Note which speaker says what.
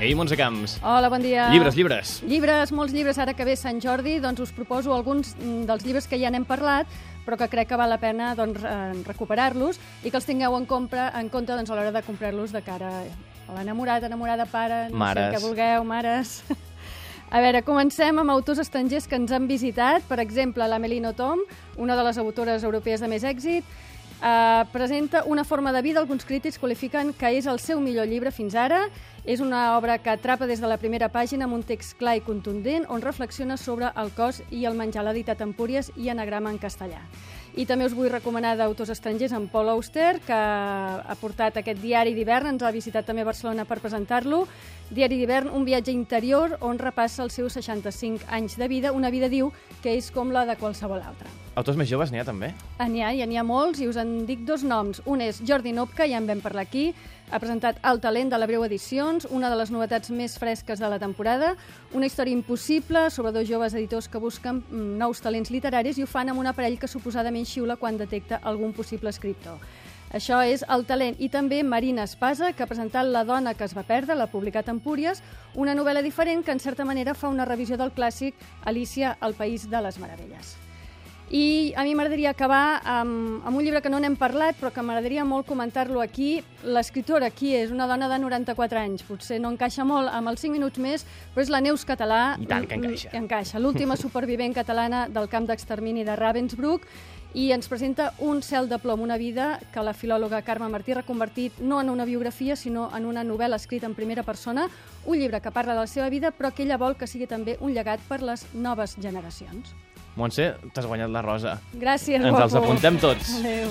Speaker 1: Ei, Montse Camps.
Speaker 2: Hola, bon dia.
Speaker 1: Llibres, llibres.
Speaker 2: Llibres, molts llibres. Ara que ve Sant Jordi, doncs us proposo alguns mm, dels llibres que ja n'hem parlat, però que crec que val la pena doncs, eh, recuperar-los i que els tingueu en, compra, en compte doncs, a l'hora de comprar-los de cara a l'enamorat, enamorada, pare, no
Speaker 1: Mares.
Speaker 2: sé que vulgueu, mares... A veure, comencem amb autors estrangers que ens han visitat. Per exemple, la Melino Tom, una de les autores europees de més èxit, eh, presenta una forma de vida. Alguns crítics qualifiquen que és el seu millor llibre fins ara. És una obra que atrapa des de la primera pàgina amb un text clar i contundent on reflexiona sobre el cos i el menjar, l'ha editat en Púries i anagrama en castellà. I també us vull recomanar d'autors estrangers en Paul Auster, que ha portat aquest diari d'hivern, ens ha visitat també Barcelona per presentar-lo. Diari d'hivern, un viatge interior on repassa els seus 65 anys de vida, una vida, diu, que és com la de qualsevol altra.
Speaker 1: Autors més joves n'hi ha, també?
Speaker 2: Ah, N'hi ha, i n'hi ha molts, i us en dic dos noms. Un és Jordi Nopka, ja en vam parlar aquí, ha presentat El talent de la Breu Edicions, una de les novetats més fresques de la temporada, una història impossible sobre dos joves editors que busquen mm, nous talents literaris i ho fan amb un aparell que suposadament xiula quan detecta algun possible escriptor. Això és El talent. I també Marina Espasa, que ha presentat La dona que es va perdre, l'ha publicat en Púries, una novel·la diferent que, en certa manera, fa una revisió del clàssic Alicia, al País de les Meravelles. I a mi m'agradaria acabar amb, amb un llibre que no n'hem parlat, però que m'agradaria molt comentar-lo aquí. L'escriptora aquí és una dona de 94 anys, potser no encaixa molt amb els 5 minuts més, però és la Neus Català.
Speaker 1: I tant que encaixa.
Speaker 2: Que encaixa, l'última supervivent catalana del camp d'extermini de Ravensbrück, i ens presenta un cel de plom, una vida que la filòloga Carme Martí ha reconvertit no en una biografia, sinó en una novel·la escrita en primera persona, un llibre que parla de la seva vida, però que ella vol que sigui també un llegat per les noves generacions.
Speaker 1: Montse, t'has guanyat la rosa.
Speaker 2: Gràcies,
Speaker 1: Ens
Speaker 2: guapo.
Speaker 1: els apuntem tots.
Speaker 2: Adéu.